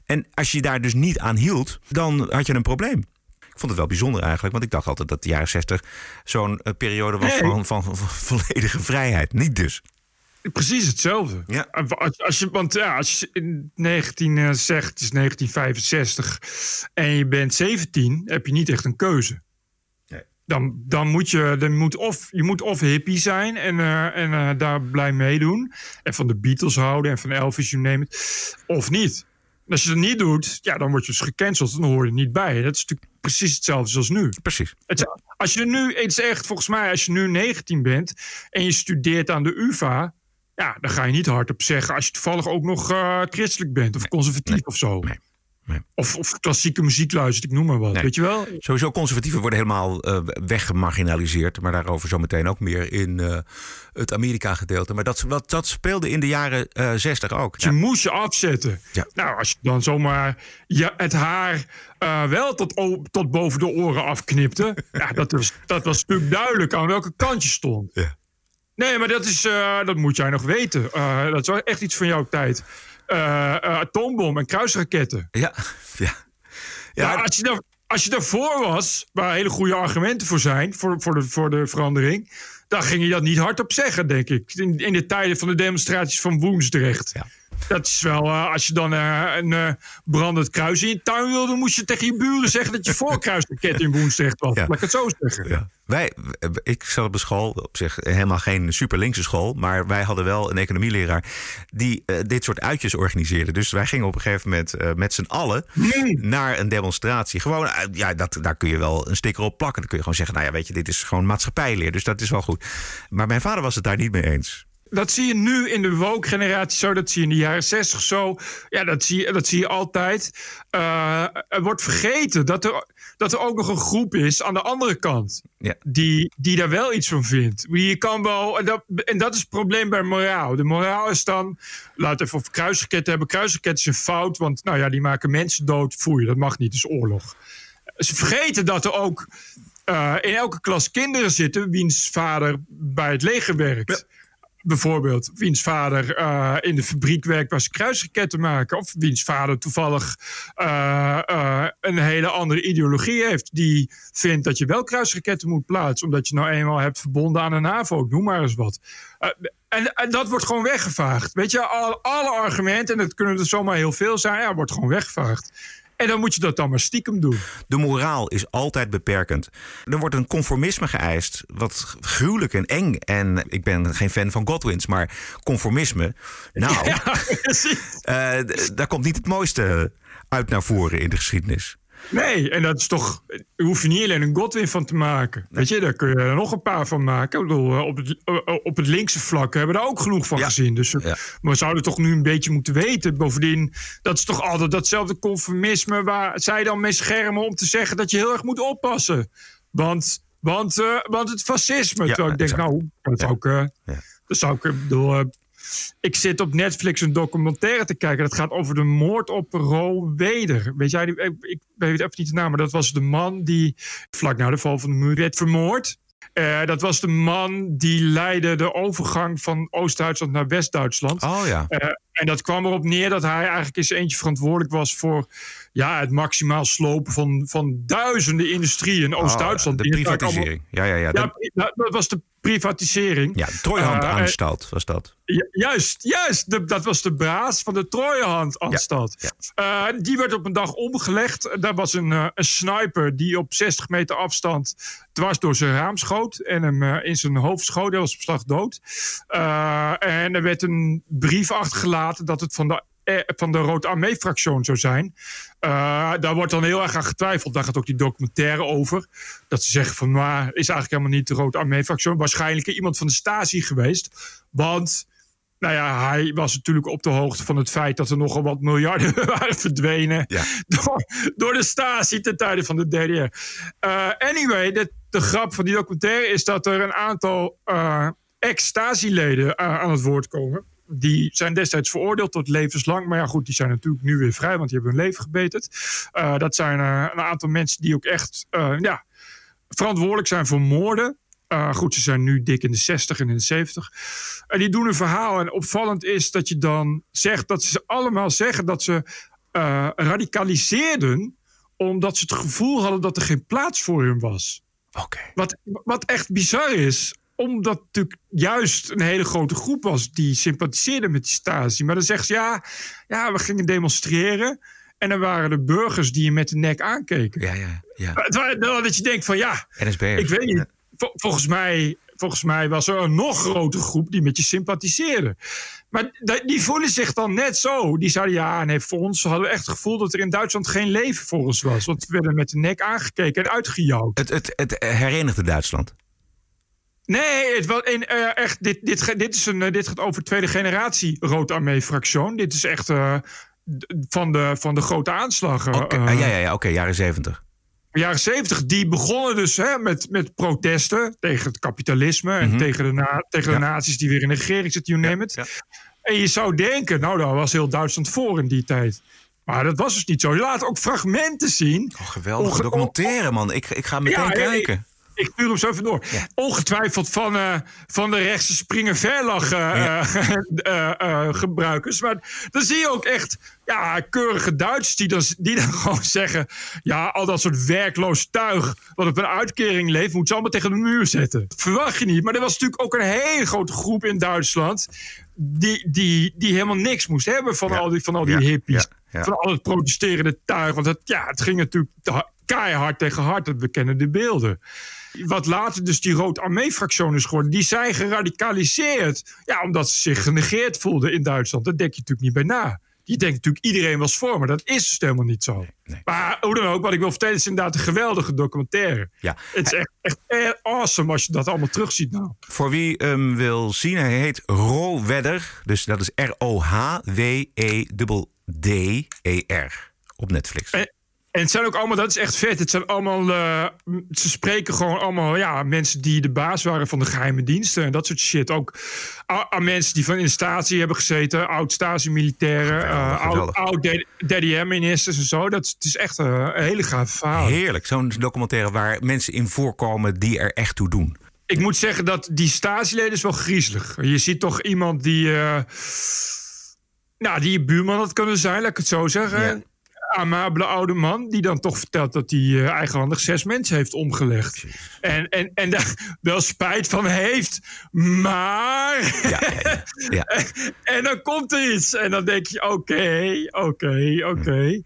En als je daar dus niet aan hield, dan had je een probleem. Ik vond het wel bijzonder eigenlijk, want ik dacht altijd dat de jaren 60 zo'n eh, periode was Nee. van, van, van volledige vrijheid. Niet dus. Precies hetzelfde. Ja. Als, als je, want ja, als je in 19 eh, zegt, het is 1965, en je bent 17, heb je niet echt een keuze. Dan, dan moet je, dan moet of, je moet of hippie zijn en, eh, en eh, daar blij meedoen. En van de Beatles houden en van Elvis, name it. Of niet. als je dat niet doet, ja, dan word je dus gecanceld. Dan hoor je er niet bij. Dat is natuurlijk precies hetzelfde zoals nu. Precies. Het, als je nu, het is echt volgens mij, als je nu 19 bent en je studeert aan de UVA, ja, dan ga je niet hardop zeggen als je toevallig ook nog uh, christelijk bent of conservatief of zo. Nee. Nee. Of, of, klassieke muziek luistert, ik noem maar wat. Nee. Weet je wel? Sowieso conservatieven worden helemaal uh, weggemarginaliseerd. Maar daarover zometeen ook meer in uh, het Amerika-gedeelte. Maar dat, dat, dat, speelde in de jaren 60 ook. Je ja. moest je afzetten. Ja. Nou, als je dan zomaar ja, het haar uh, wel tot, tot boven de oren afknipte. ja, dat was, dat was natuurlijk duidelijk aan welke kant je stond. Ja. Nee, maar dat, is, uh, dat moet jij nog weten. Uh, dat is wel echt iets van jouw tijd. Uh, atoombom en kruisraketten. Ja, ja. ja. ja als, je daar, als je daarvoor was, waar hele goede argumenten voor zijn, voor, voor, de, voor de verandering, dan ging je dat niet hardop zeggen, denk ik. In, in de tijden van de demonstraties van Woensdrecht. Ja. Dat is wel, uh, als je dan uh, een uh, brandend kruis in je tuin wilde, moest je tegen je buren zeggen dat je voor kruisraket in Woensdrecht was. Ja. Laat ik het zo zeggen. Ja. Wij, ik zat op een school, op zich helemaal geen super linkse school, maar wij hadden wel een economieleraar die dit soort uitjes organiseerde. Dus wij gingen op een gegeven moment met z'n allen nee. naar een demonstratie. Gewoon, ja, dat, daar kun je wel een sticker op plakken. Dan kun je gewoon zeggen, nou ja, weet je, dit is gewoon maatschappijleer, dus dat is wel goed. Maar mijn vader was het daar niet mee eens dat zie je nu in de woke-generatie zo. Dat zie je in de jaren zestig zo. Ja, dat zie je, dat zie je altijd. Uh, er wordt vergeten dat er, dat er ook nog een groep is aan de andere kant. Ja. Die, die daar wel iets van vindt. Je kan wel, en dat, en dat is het probleem bij moraal. De moraal is dan, laat even over kruisraketten hebben. Kruisraketten is een fout, want nou ja, die maken mensen dood. Foei, dat mag niet, dat is oorlog. Ze vergeten dat er ook uh, in elke klas kinderen zitten... wiens vader bij het leger werkt. Ja bijvoorbeeld wiens vader uh, in de fabriek werkt waar ze kruisraketten maken. Of wiens vader toevallig uh, uh, een hele andere ideologie heeft. Die vindt dat je wel kruisraketten moet plaatsen. Omdat je nou eenmaal hebt verbonden aan een NAVO. Noem maar eens wat. En, en, dat wordt gewoon weggevaagd. Weet je, alle, alle argumenten, en dat kunnen er zomaar heel veel zijn, ja, wordt gewoon weggevaagd. En dan moet je dat dan maar stiekem doen. De moraal is altijd beperkend. Er wordt een conformisme geëist, wat gruwelijk en eng. En ik ben geen fan van Godwins, maar conformisme. Nou, ja, uh, daar komt niet het mooiste uit naar voren in de geschiedenis. Nee, en dat is toch. Daar hoef je niet alleen een Godwin van te maken. Nee. Weet je, daar kun je er nog een paar van maken. Ik bedoel, op het, op het linkse vlak hebben we daar ook genoeg van ja. gezien. Dus ja. we zouden toch nu een beetje moeten weten. Bovendien, dat is toch altijd datzelfde conformisme waar zij dan mee schermen om te zeggen dat je heel erg moet oppassen. Want, want, uh, want het fascisme. Ja, Terwijl ik denk, exact. nou, dat zou ik. Uh, dat zou ik bedoel, ik zit op Netflix een documentaire te kijken. Dat gaat over de moord op Ro Weder. Weet jij, ik, ik weet even niet de naam, maar dat was de man die vlak na de val van de muur werd vermoord. Uh, dat was de man die leidde de overgang van Oost-Duitsland naar West-Duitsland. Oh ja. Uh, en dat kwam erop neer dat hij eigenlijk eens eentje verantwoordelijk was voor ja, het maximaal slopen van, van duizenden industrieën in Oost-Duitsland. Oh, de privatisering. Ja, ja, ja. ja, dat was de privatisering. Ja, de Trooihandanstalt uh, was dat. Juist, juist. De, dat was de baas van de Trooihandanstalt. Ja, ja. uh, die werd op een dag omgelegd. Daar was een, uh, een sniper die op 60 meter afstand dwars door zijn raam schoot. En hem in zijn hoofd schoot. Hij was op slag dood. en er werd een brief achtergelaten dat het van de van de Rood Armee-fractie zou zijn. Uh, daar wordt dan heel erg aan getwijfeld. Daar gaat ook die documentaire over. Dat ze zeggen van, maar is eigenlijk helemaal niet de Rood Armee-fractie. Waarschijnlijk iemand van de Stasi geweest. Want, nou ja, hij was natuurlijk op de hoogte van het feit... dat er nogal wat miljarden waren verdwenen... Ja. Door, door de Stasi ten tijde van de DDR. Uh, anyway, de, de grap van die documentaire is dat er een aantal uh, ex-Stasi-leden aan het woord komen die zijn destijds veroordeeld tot levenslang. Maar ja, goed, die zijn natuurlijk nu weer vrij, want die hebben hun leven gebeterd. Uh, dat zijn uh, een aantal mensen die ook echt uh, ja, verantwoordelijk zijn voor moorden. goed, ze zijn nu dik in de 60 en in de 70. En die doen een verhaal. En opvallend is dat je dan zegt dat ze allemaal zeggen dat ze radicaliseerden. omdat ze het gevoel hadden dat er geen plaats voor hun was. Okay. Wat, wat echt bizar is omdat het natuurlijk juist een hele grote groep was die sympathiseerde met die Stasi. Maar dan zeggen ze ja, ja, we gingen demonstreren. En dan waren er burgers die je met de nek aankeken. Ja, ja, ja. Dat je denkt van ja, ik weet niet. Vol, volgens mij, volgens mij was er een nog grotere groep die met je sympathiseerde. Maar die voelen zich dan net zo. Die zeiden ja, nee, voor ons hadden we echt het gevoel dat er in Duitsland geen leven voor ons was. Want we werden met de nek aangekeken en uitgejouwd. Het, het, het herenigde Duitsland. Nee, het was in, uh, echt, dit, dit, dit, is een, uh, dit gaat over tweede generatie Rood Armee-fractie. Dit is echt uh, van, de, van de grote aanslagen. Okay, ja, ja, ja oké, jaren zeventig. Jaren zeventig, die begonnen dus hè, met, met protesten tegen het kapitalisme... en mm -hmm. tegen, de, na, tegen ja. de nazi's die weer in de regering zitten, you name it. Ja, en je zou denken, nou, daar was heel Duitsland voor in die tijd. Maar dat was dus niet zo. Je laat ook fragmenten zien. Oh, geweldig documentaire, man. Ik, ik ga meteen kijken. Ik stuur hem zo even door. Ja. Ongetwijfeld van, uh, van de rechtse springen verlag uh, ja. uh, gebruikers. Maar dan zie je ook echt ja, keurige Duitsers die dan, die dan gewoon zeggen... ja, al dat soort werkloos tuig wat op een uitkering leeft... moet ze allemaal tegen de muur zetten. Dat verwacht je niet. Maar er was natuurlijk ook een hele grote groep in Duitsland... die, die, die helemaal niks moest hebben van, ja. al, die, van al die hippies. Van al het protesterende tuig. Want het, ja, het ging natuurlijk keihard tegen hard. We kennen de beelden. Wat later dus die Rood Armee-fractie is geworden, die zijn geradicaliseerd. Ja, omdat ze zich genegeerd voelden in Duitsland. Daar denk je natuurlijk niet bij na. Je denkt natuurlijk iedereen was voor, maar dat is dus helemaal niet zo. Nee, nee. Maar hoe dan ook, wat ik wil vertellen is inderdaad een geweldige documentaire. Ja. Het is echt, echt awesome als je dat allemaal terugziet nou. Voor wie hem um, wil zien, hij heet Roowedder. Dus dat is R-O-H-W-E-D-D-E-R op Netflix. En, en het zijn ook allemaal, dat is echt vet. Het zijn allemaal, uh, ze spreken gewoon allemaal, ja, mensen die de baas waren van de geheime diensten en dat soort shit. Ook aan mensen die van in de statie hebben gezeten, oud-statie-militairen, uh, oud, oud DDM-ministers en zo. Dat het is echt een hele gaaf verhaal. Heerlijk, zo'n documentaire waar mensen in voorkomen die er echt toe doen. Ik moet zeggen dat die statieleden is wel griezelig. Je ziet toch iemand die, nou, die buurman had kunnen zijn, laat ik het zo zeggen. Ja amabele oude man die dan toch vertelt dat hij uh, eigenhandig zes mensen heeft omgelegd. En, en, en daar wel spijt van heeft, maar. Ja, ja, ja, en dan komt er iets. En dan denk je: oké, oké, oké.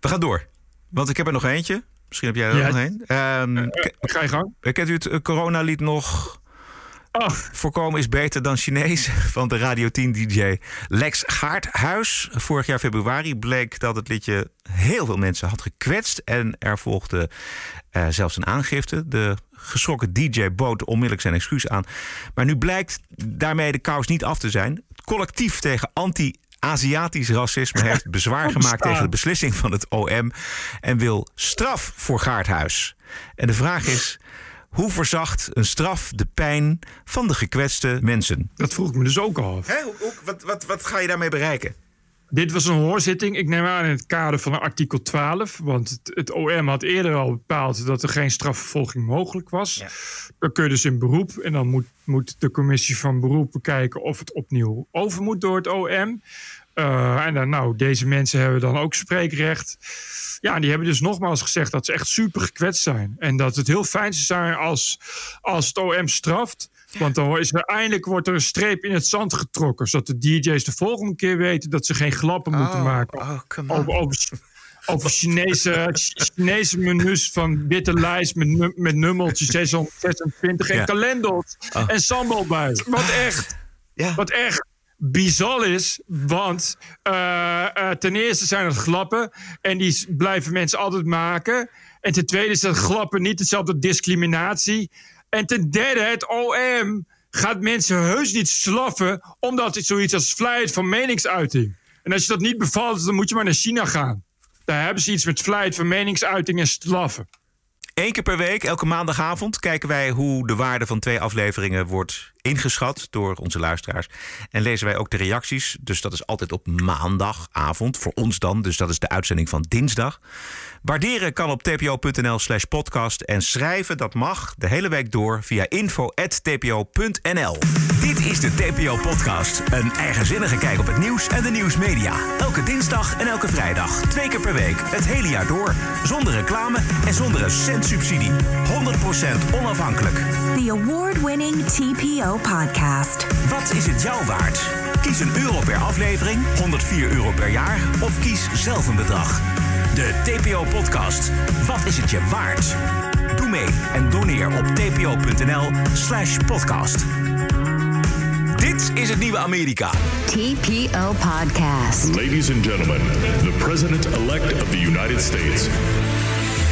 We gaan door. Want ik heb er nog eentje. Misschien heb jij er nog een. Um, ga je gang. Kent u het coronalied nog? Oh. Voorkomen is beter dan Chinees van de Radio 10 DJ Lex Gaardhuis. Vorig jaar februari bleek dat het liedje heel veel mensen had gekwetst. En er volgde uh, zelfs een aangifte. De geschrokken DJ bood onmiddellijk zijn excuus aan. Maar nu blijkt daarmee de kous niet af te zijn. Het collectief tegen anti Aziatisch racisme heeft bezwaar gemaakt tegen de beslissing van het OM en wil straf voor Gaardhuis. En de vraag is: hoe verzacht een straf de pijn van de gekwetste mensen? Dat vroeg ik me dus ook af. Hè? Hoe, hoe, wat, wat, wat ga je daarmee bereiken? Dit was een hoorzitting, ik neem aan in het kader van artikel 12. Want het, het, OM had eerder al bepaald dat er geen strafvervolging mogelijk was. Ja. Dan kun je dus in beroep. En dan moet, moet de commissie van beroep bekijken of het opnieuw over moet door het OM. Uh, en dan, nou, deze mensen hebben dan ook spreekrecht. Ja, die hebben dus nogmaals gezegd dat ze echt super gekwetst zijn. En dat het heel fijn zou zijn als, als het OM straft. Want dan is er eindelijk wordt er een streep in het zand getrokken. Zodat de DJ's de volgende keer weten dat ze geen glappen oh, moeten maken. Oh, over, over, over Chinese, Chinese menus van witte lijst met, met nummeltjes 626 en ja. kalenders oh. en sambal bij. Wat echt. Ja. Wat echt bizar is. Want uh, uh, ten eerste zijn het glappen. En die blijven mensen altijd maken. En ten tweede is dat glappen niet hetzelfde discriminatie. En ten derde, het OM gaat mensen heus niet slaffen. Omdat het zoiets als vrijheid van meningsuiting. En als je dat niet bevalt, dan moet je maar naar China gaan. Daar hebben ze iets met vrijheid van meningsuiting en straffen. Eén keer per week, elke maandagavond, kijken wij hoe de waarde van twee afleveringen wordt ingeschat door onze luisteraars. En lezen wij ook de reacties. Dus dat is altijd op maandagavond, voor ons dan. Dus dat is de uitzending van dinsdag. Waarderen kan op tpo.nl slash podcast. En schrijven, dat mag de hele week door via info.tpo.nl. Dit is de TPO-podcast. Een eigenzinnige kijk op het nieuws en de nieuwsmedia. Elke dinsdag en elke vrijdag. Twee keer per week. Het hele jaar door. Zonder reclame en zonder een cent subsidie. 100% onafhankelijk. The award-winning TPO podcast. Wat is het jou waard? Kies een euro per aflevering, 104 euro per jaar of kies zelf een bedrag. De TPO podcast. Wat is het je waard? Doe mee en doneer op tpo.nl slash podcast. Dit is het nieuwe Amerika. TPO Podcast. Ladies and gentlemen, the President-elect of the United States.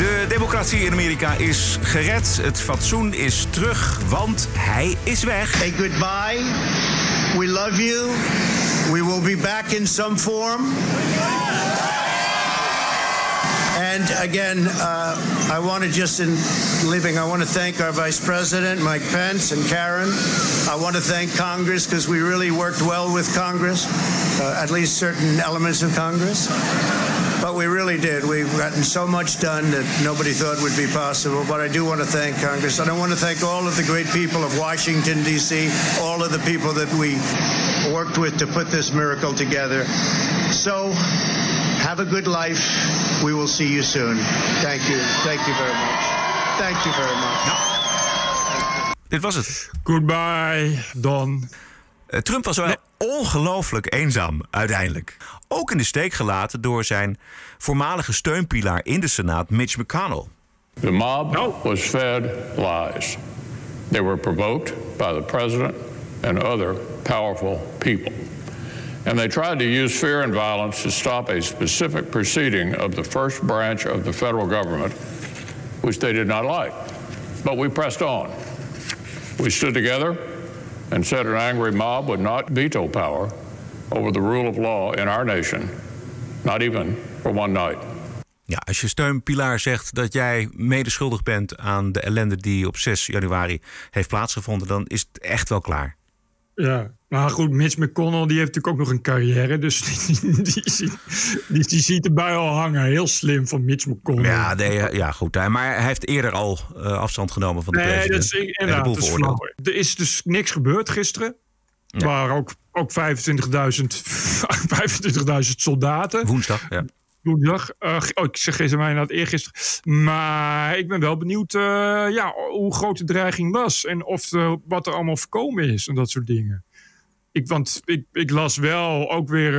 De democratie in Amerika is gered. Het fatsoen is terug, want hij is weg. Hey, goodbye. We love you. We will be back in some form. And again, uh, I want to just in leaving, I want to thank our Vice President, Mike Pence, and Karen. I want to thank Congress because we really worked well with Congress, uh, at least certain elements of Congress. But we really did. We've gotten so much done that nobody thought would be possible. But I do want to thank Congress. And I want to thank all of the great people of Washington, D.C., all of the people that we worked with to put this miracle together. So, have a good life. We will see you soon. Thank you. Thank you very much. Thank you very much. Dit was het. Goodbye, Don. Uh, Trump was wel ongelooflijk eenzaam uiteindelijk. Ook in de steek gelaten door zijn voormalige steunpilaar in de Senaat, Mitch McConnell. The mob was fed lies. They were provoked by the president and other powerful people. And they tried to use fear and violence to stop a specific proceeding of the first branch of the federal government, which they did not like. But we pressed on. We stood together and said an angry mob would not veto power over the rule of law in our nation, not even for one night. Ja, als je steunpilaar zegt dat jij medeschuldig bent aan de ellende die op 6 januari heeft plaatsgevonden, dan is het echt wel klaar. Ja, maar goed, Mitch McConnell die heeft natuurlijk ook nog een carrière. Dus die, die, die, die ziet erbij al hangen. Heel slim van Mitch McConnell. Ja, nee, ja goed. Maar hij heeft eerder al uh, afstand genomen van de nee, president. Dat is, inderdaad, dat is flauw. Er is dus niks gebeurd gisteren. Ja. Waar ook, ook 25.000 25 soldaten. Woensdag, ja. Woensdag. Uh, oh, ik zeg gisteren mij inderdaad eergisteren. Maar ik ben wel benieuwd uh, ja, hoe groot de dreiging was. En of uh, wat er allemaal voorkomen is en dat soort dingen. Ik, want ik, ik las wel ook weer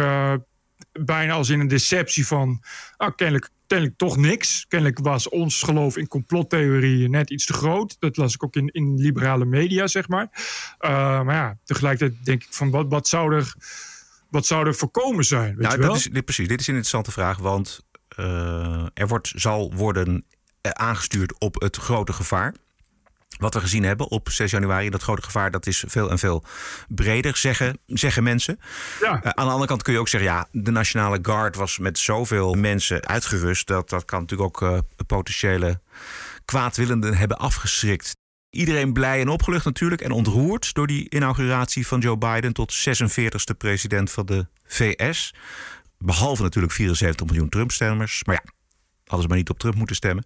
bijna als in een deceptie van... Ah, kennelijk, kennelijk toch niks. Kennelijk was ons geloof in complottheorieën net iets te groot. Dat las ik ook in, in liberale media, zeg maar. maar ja, tegelijkertijd denk ik van wat, wat zou er wat zou er voorkomen zijn? Weet nou, je wel? Dat is, dit, precies, dit is een interessante vraag. Want uh, er wordt, zal worden aangestuurd op het grote gevaar. Wat we gezien hebben op 6 januari, dat grote gevaar, dat is veel en veel breder, zeggen, zeggen mensen. Ja. Uh, aan de andere kant kun je ook zeggen, ja, de Nationale Guard was met zoveel mensen uitgerust. Dat, dat kan natuurlijk ook uh, potentiële kwaadwillenden hebben afgeschrikt. Iedereen blij en opgelucht natuurlijk en ontroerd door die inauguratie van Joe Biden tot 46e president van de VS. Behalve natuurlijk 74 miljoen Trump-stemmers. Maar ja, hadden ze maar niet op Trump moeten stemmen.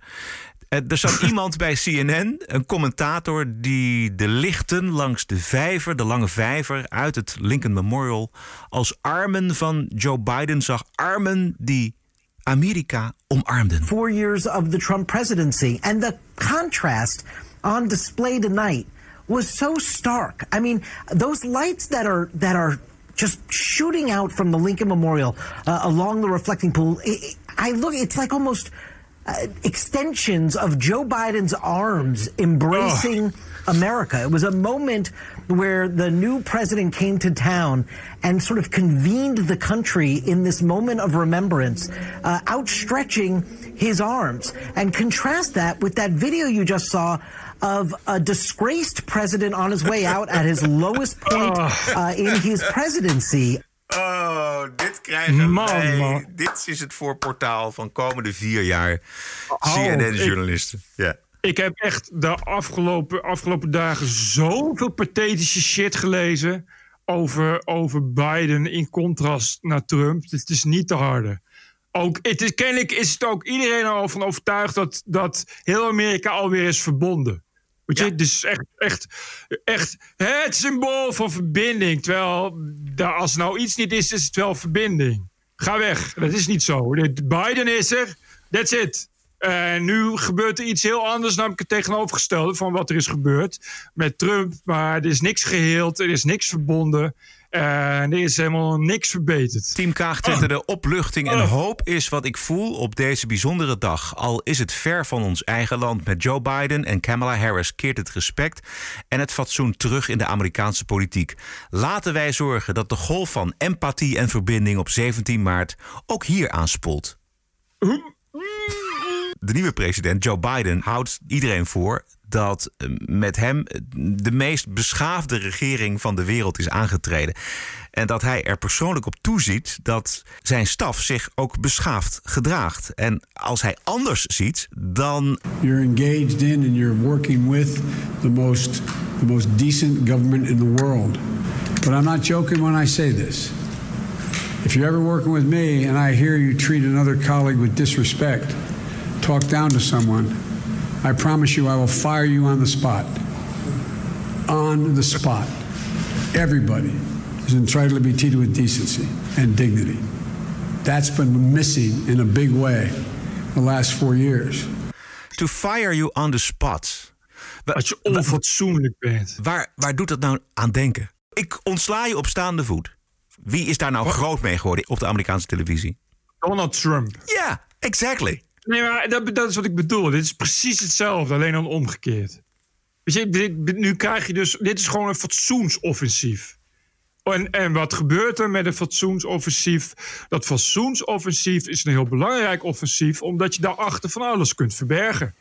Er zat iemand bij CNN, een commentator, die de lichten langs de vijver, de lange vijver uit het Lincoln Memorial, als armen van Joe Biden zag. Armen die Amerika omarmden. Four years of the Trump presidency and the contrast on display tonight was so stark. I mean, those lights that are that are just shooting out from the Lincoln Memorial uh, along the reflecting pool. It, I look, it's like almost uh, extensions of Joe Biden's arms embracing America. It was a moment where the new president came to town and sort of convened the country in this moment of remembrance, uh, outstretching his arms. And contrast that with that video you just saw of a disgraced president on his way out at his lowest point uh, in his presidency. Oh, dit krijgen Man, wij. man. Dit is het voorportaal van komende vier jaar Oh, CNN-journalisten. Ja. Ik heb echt de afgelopen, afgelopen dagen zoveel pathetische shit gelezen over, over Biden in contrast naar Trump. Het is niet te harde. Ook, het is, kennelijk is het ook iedereen al van overtuigd dat, dat heel Amerika alweer is verbonden. Weet je, dus echt, echt, echt het symbool van verbinding. Terwijl, daar, als er nou iets niet is, is het wel verbinding. Ga weg. Dat is niet zo. Biden is er. That's it. En nu gebeurt er iets heel anders, namelijk het tegenovergestelde van wat er is gebeurd met Trump. Maar er is niks geheeld, er is niks verbonden. En er is helemaal niks verbeterd. Team Kaag twitterde opluchting en hoop is wat ik voel op deze bijzondere dag. Al is het ver van ons eigen land met Joe Biden en Kamala Harris keert het respect en het fatsoen terug in de Amerikaanse politiek. Laten wij zorgen dat de golf van empathie en verbinding op 17 maart ook hier aanspoelt. De nieuwe president Joe Biden houdt iedereen voor dat eh, met hem de meest beschaafde regering van de wereld is aangetreden. En dat hij er persoonlijk op toeziet dat zijn staf zich ook beschaafd gedraagt. En als hij anders ziet, dan. You're engaged in and you're working with the most, the most decent government in the world. But I'm not joking when I say this. If you're ever working with me and I hear you treat another colleague with disrespect, talk down to someone, I promise you I will fire you on the spot. On the spot. Everybody is entitled to be treated with decency and dignity. That's been missing in a big way the last four years. To fire you on the spot. Als je onfatsoenlijk bent. Waar, waar doet dat nou aan denken? Ik ontsla je op staande voet. Wie is daar nou groot mee geworden op de Amerikaanse televisie? Donald Trump. Ja, exactly. Nee, maar dat, dat is wat ik bedoel. Dit is precies hetzelfde, alleen dan omgekeerd. Weet je, dit, nu krijg je dus... Dit is gewoon een fatsoensoffensief. En, en wat gebeurt er met een fatsoensoffensief? Dat fatsoensoffensief is een heel belangrijk offensief... omdat je daarachter van alles kunt verbergen.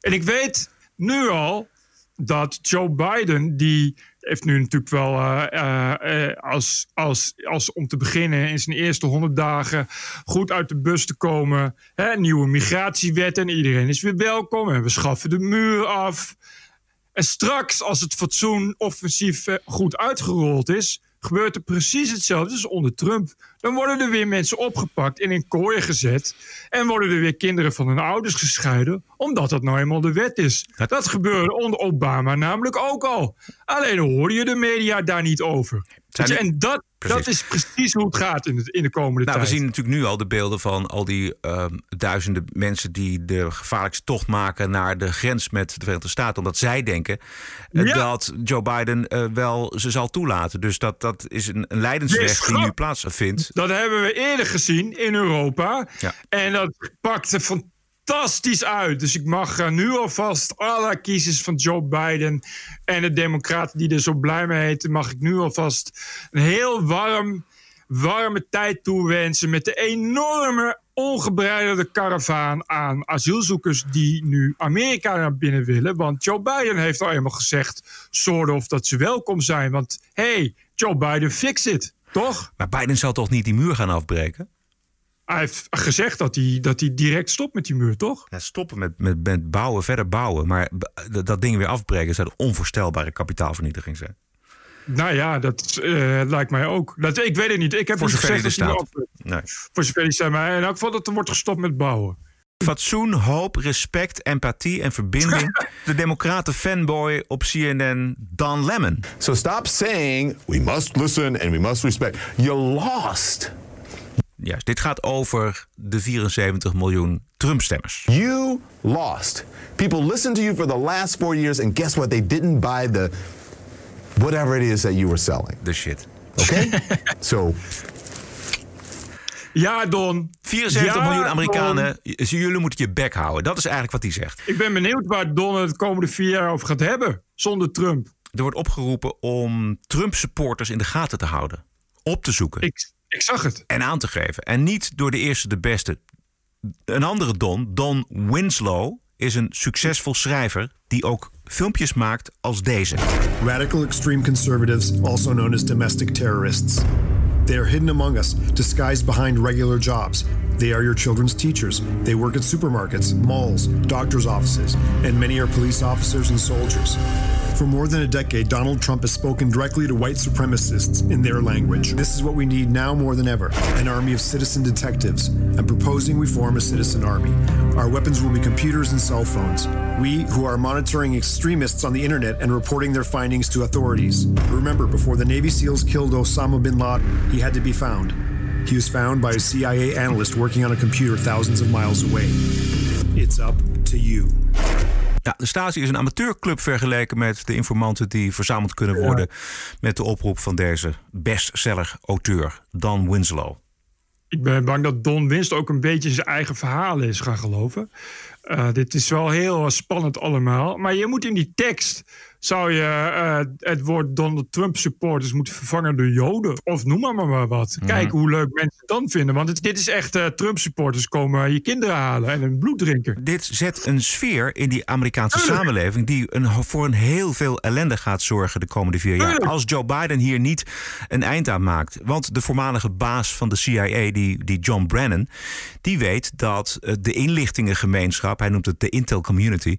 En ik weet nu al dat Joe Biden... die heeft nu natuurlijk wel uh, uh, als, als, als om te beginnen in zijn eerste honderd dagen goed uit de bus te komen. Hè, nieuwe migratiewet en iedereen is weer welkom en we schaffen de muur af. En straks, als het fatsoen offensief goed uitgerold is, gebeurt er precies hetzelfde als onder Trump. Dan worden er weer mensen opgepakt en in kooien gezet. En worden er weer kinderen van hun ouders gescheiden, omdat dat nou eenmaal de wet is. Dat gebeurde onder Obama namelijk ook al. Alleen hoorde je de media daar niet over. En dat, dat is precies hoe het gaat in de, in de komende nou, tijd. We zien natuurlijk nu al de beelden van al die um, duizenden mensen die de gevaarlijkste tocht maken naar de grens met de Verenigde Staten. Omdat zij denken uh, dat Joe Biden uh, wel ze zal toelaten. Dus dat, dat is een, een leidensweg die nu plaatsvindt. Dat hebben we eerder gezien in Europa. Ja. En dat pakte fantastisch uit. Dus ik mag nu alvast alle kiezers van Joe Biden en de Democraten die er zo blij mee heten, mag ik nu alvast een heel warm, warme tijd toewensen met de enorme ongebreidelde karavaan aan asielzoekers die nu Amerika naar binnen willen. Want Joe Biden heeft al eenmaal gezegd, soort of dat ze welkom zijn. Want hey, Joe Biden, fix it, toch? Maar Biden zal toch niet die muur gaan afbreken? Hij heeft gezegd dat hij, dat hij direct stopt met die muur, toch? Ja, stoppen met, met, met bouwen, verder bouwen. Maar dat ding weer afbreken zou een onvoorstelbare kapitaalvernietiging zijn. Nou ja, dat uh, lijkt mij ook. Dat, ik weet het niet. Ik heb Voor zover gezegd er staat. Nee. Voor zover die staat. Maar in elk geval dat er wordt gestopt met bouwen. Fatsoen, hoop, respect, empathie en verbinding. De democraten fanboy op CNN, Don Lemon. So stop saying we must listen and we must respect. You lost. Juist, dit gaat over de 74 miljoen Trump-stemmers. You lost. People listened to you for the last four years, and guess what? They didn't buy the whatever it is that you were selling. The shit. Okay? so Ja, Don. 74 Ja, miljoen Don. Amerikanen, j- jullie moeten je bek houden. Dat is eigenlijk wat hij zegt. Ik ben benieuwd waar Don het de komende vier jaar over gaat hebben. Zonder Trump. Er wordt opgeroepen om Trump-supporters in de gaten te houden. Op te zoeken. Ik, ik zag het. En aan te geven. En niet door de eerste de beste. Een andere Don, Don Winslow, is een succesvol schrijver... die ook filmpjes maakt als deze. Radical extreme conservatives, also known as domestic terrorists. They are hidden among us, disguised behind regular jobs. They are your children's teachers. They work at supermarkets, malls, doctors' offices, and many are police officers and soldiers. For more than a decade, Donald Trump has spoken directly to white supremacists in their language. This is what we need now more than ever an army of citizen detectives. I'm proposing we form a citizen army. Our weapons will be computers and cell phones. We, who are monitoring extremists on the internet and reporting their findings to authorities. Remember, before the Navy SEALs killed Osama bin Laden, he had to be found. He was found by a CIA analyst working on a computer thousands of miles away. It's up to you. Ja, de Stasi is een amateurclub vergeleken met de informanten die verzameld kunnen worden met de oproep van deze bestseller-auteur, Don Winslow. Ik ben bang dat Don Winst ook een beetje zijn eigen verhaal is gaan geloven. Uh, dit is wel heel spannend allemaal. Maar je moet in die tekst zou je uh, het woord Donald Trump supporters moeten vervangen door Joden. Of noem maar, maar wat. Mhm. Kijk hoe leuk mensen het dan vinden. Want het, dit is echt uh, Trump supporters komen je kinderen halen en hun bloed drinken. Dit zet een sfeer in die Amerikaanse samenleving die een, voor een heel veel ellende gaat zorgen de komende vier jaar. Als Joe Biden hier niet een eind aan maakt. Want de voormalige baas van de CIA, die, die John Brennan, die weet dat uh, de inlichtingengemeenschap, hij noemt het de Intel Community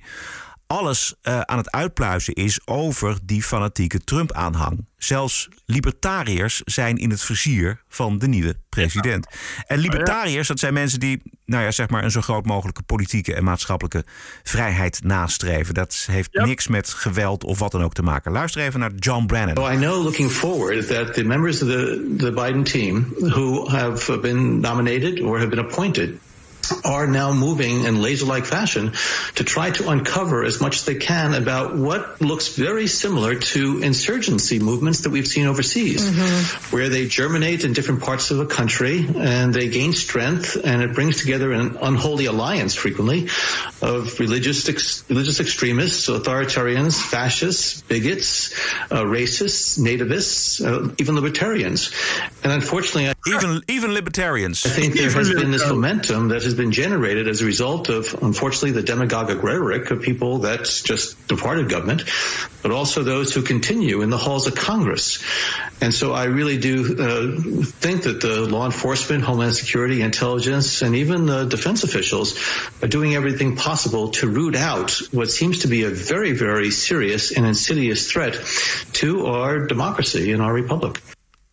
alles uh, aan het uitpluizen is over die fanatieke Trump-aanhang. Zelfs libertariërs zijn in het vizier van de nieuwe president. En libertariërs, dat zijn mensen die, nou ja, zeg maar, een zo groot mogelijke politieke en maatschappelijke vrijheid nastreven. Dat heeft yep. niks met geweld of wat dan ook te maken. Luister even naar John Brennan. Well, I know looking forward that the members of the, the Biden team who have been nominated or have been appointed are now moving in laser-like fashion to try to uncover as much as they can about what looks very similar to insurgency movements that we've seen overseas, mm-hmm. where they germinate in different parts of a country and they gain strength, and it brings together an unholy alliance frequently of religious ex- religious extremists, authoritarians, fascists, bigots, uh, racists, nativists, uh, even libertarians, and unfortunately, even even libertarians. I think there has been this momentum that has been generated as a result of, unfortunately, the demagogic rhetoric of people that just departed government, but also those who continue in the halls of Congress. And so I really do uh, think that the law enforcement, Homeland Security, intelligence, and even the defense officials are doing everything possible to root out what seems to be a very, very serious and insidious threat to our democracy and our republic.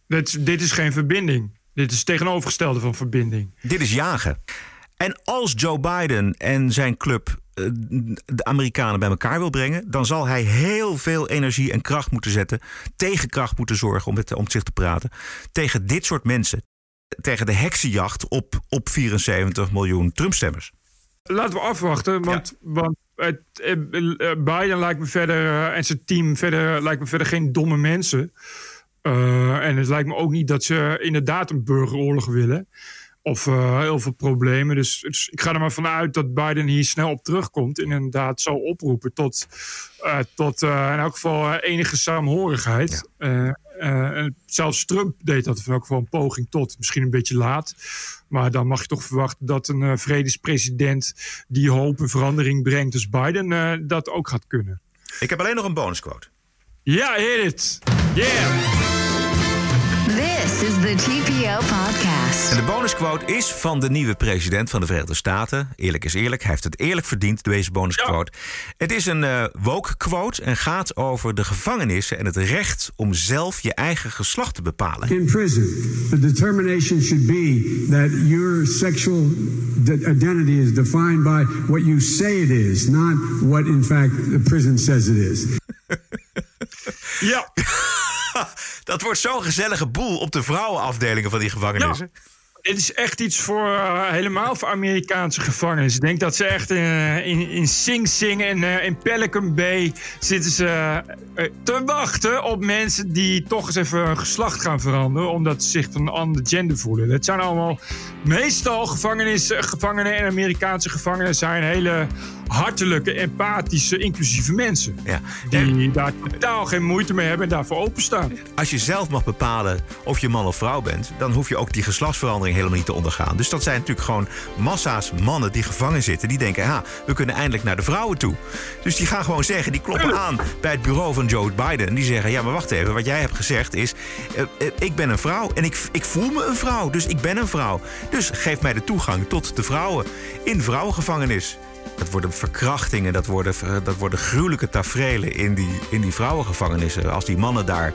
Dit, dit is geen verbinding. Dit is het tegenovergestelde van verbinding. Dit is jagen. En als Joe Biden en zijn club de Amerikanen bij elkaar wil brengen, dan zal hij heel veel energie en kracht moeten zetten, tegenkracht moeten zorgen om, het, om zich te praten, tegen dit soort mensen. Tegen de heksenjacht op, op 74 miljoen Trump-stemmers. Laten we afwachten, want, ja. want het, Biden lijkt me verder en zijn team verder, lijkt me verder geen domme mensen. Uh, en het lijkt me ook niet dat ze inderdaad een burgeroorlog willen. Of uh, heel veel problemen. Dus, dus, ik ga er maar vanuit dat Biden hier snel op terugkomt. En inderdaad zal oproepen tot, uh, tot in elk geval enige saamhorigheid. Ja. zelfs Trump deed dat in elk geval een poging tot. Misschien een beetje laat. Maar dan mag je toch verwachten dat een vredespresident die hoop en verandering brengt. Dus Biden dat ook gaat kunnen. Ik heb alleen nog een bonusquote. Ja, hit it. Yeah. This is the TPO podcast. En de bonusquote is van de nieuwe president van de Verenigde Staten. Eerlijk is eerlijk, hij heeft het eerlijk verdiend, deze bonusquote. Ja. Het is een uh, woke quote en gaat over de gevangenissen en het recht om zelf je eigen geslacht te bepalen. In prison, the determination should be that your sexual identity is defined by what you say it is, not what in fact the prison says it is. ja. Dat wordt zo'n gezellige boel op de vrouwenafdelingen van die gevangenissen. Ja. Dit is echt iets voor uh, helemaal voor Amerikaanse gevangenissen. Ik denk dat ze echt uh, in, in Sing Sing en uh, in Pelican Bay zitten ze te wachten op mensen die toch eens even hun geslacht gaan veranderen. Omdat ze zich van een ander gender voelen. Het zijn allemaal meestal gevangenis, gevangenen en Amerikaanse gevangenen zijn hele hartelijke, empathische, inclusieve mensen. Ja. Die daar totaal geen moeite mee hebben en daarvoor openstaan. Als je zelf mag bepalen of je man of vrouw bent, dan hoef je ook die geslachtsverandering helemaal niet te ondergaan. Dus dat zijn natuurlijk gewoon massa's mannen die gevangen zitten. Die denken, ha, we kunnen eindelijk naar de vrouwen toe. Dus die gaan gewoon zeggen, die kloppen aan bij het bureau van Joe Biden. En die zeggen, ja, maar wacht even, wat jij hebt gezegd is, uh, uh, ik ben een vrouw en ik, ik voel me een vrouw. Dus ik ben een vrouw. Dus geef mij de toegang tot de vrouwen in vrouwengevangenis. Dat worden verkrachtingen, dat worden, dat worden gruwelijke tafereelen in die, in die vrouwengevangenissen. Als die mannen daar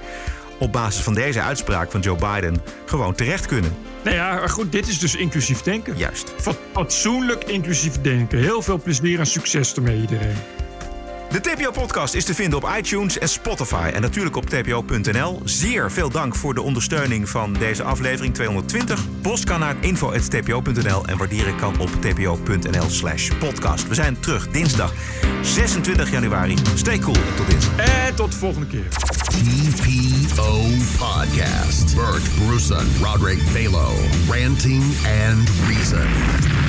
op basis van deze uitspraak van Joe Biden gewoon terecht kunnen. Nou ja, goed, dit is dus inclusief denken. Juist. Fatsoenlijk inclusief denken. Heel veel plezier en succes ermee iedereen. De TPO-podcast is te vinden op iTunes en Spotify en natuurlijk op tpo.nl. Zeer veel dank voor de ondersteuning van deze aflevering 220. Post kan naar info.tpo.nl en waarderen kan op tpo.nl slash podcast. We zijn terug dinsdag 26 januari. Stay cool en tot dinsdag. En tot de volgende keer. TPO Podcast. Bert Bruson, Roderick Balo. Ranting and Reason.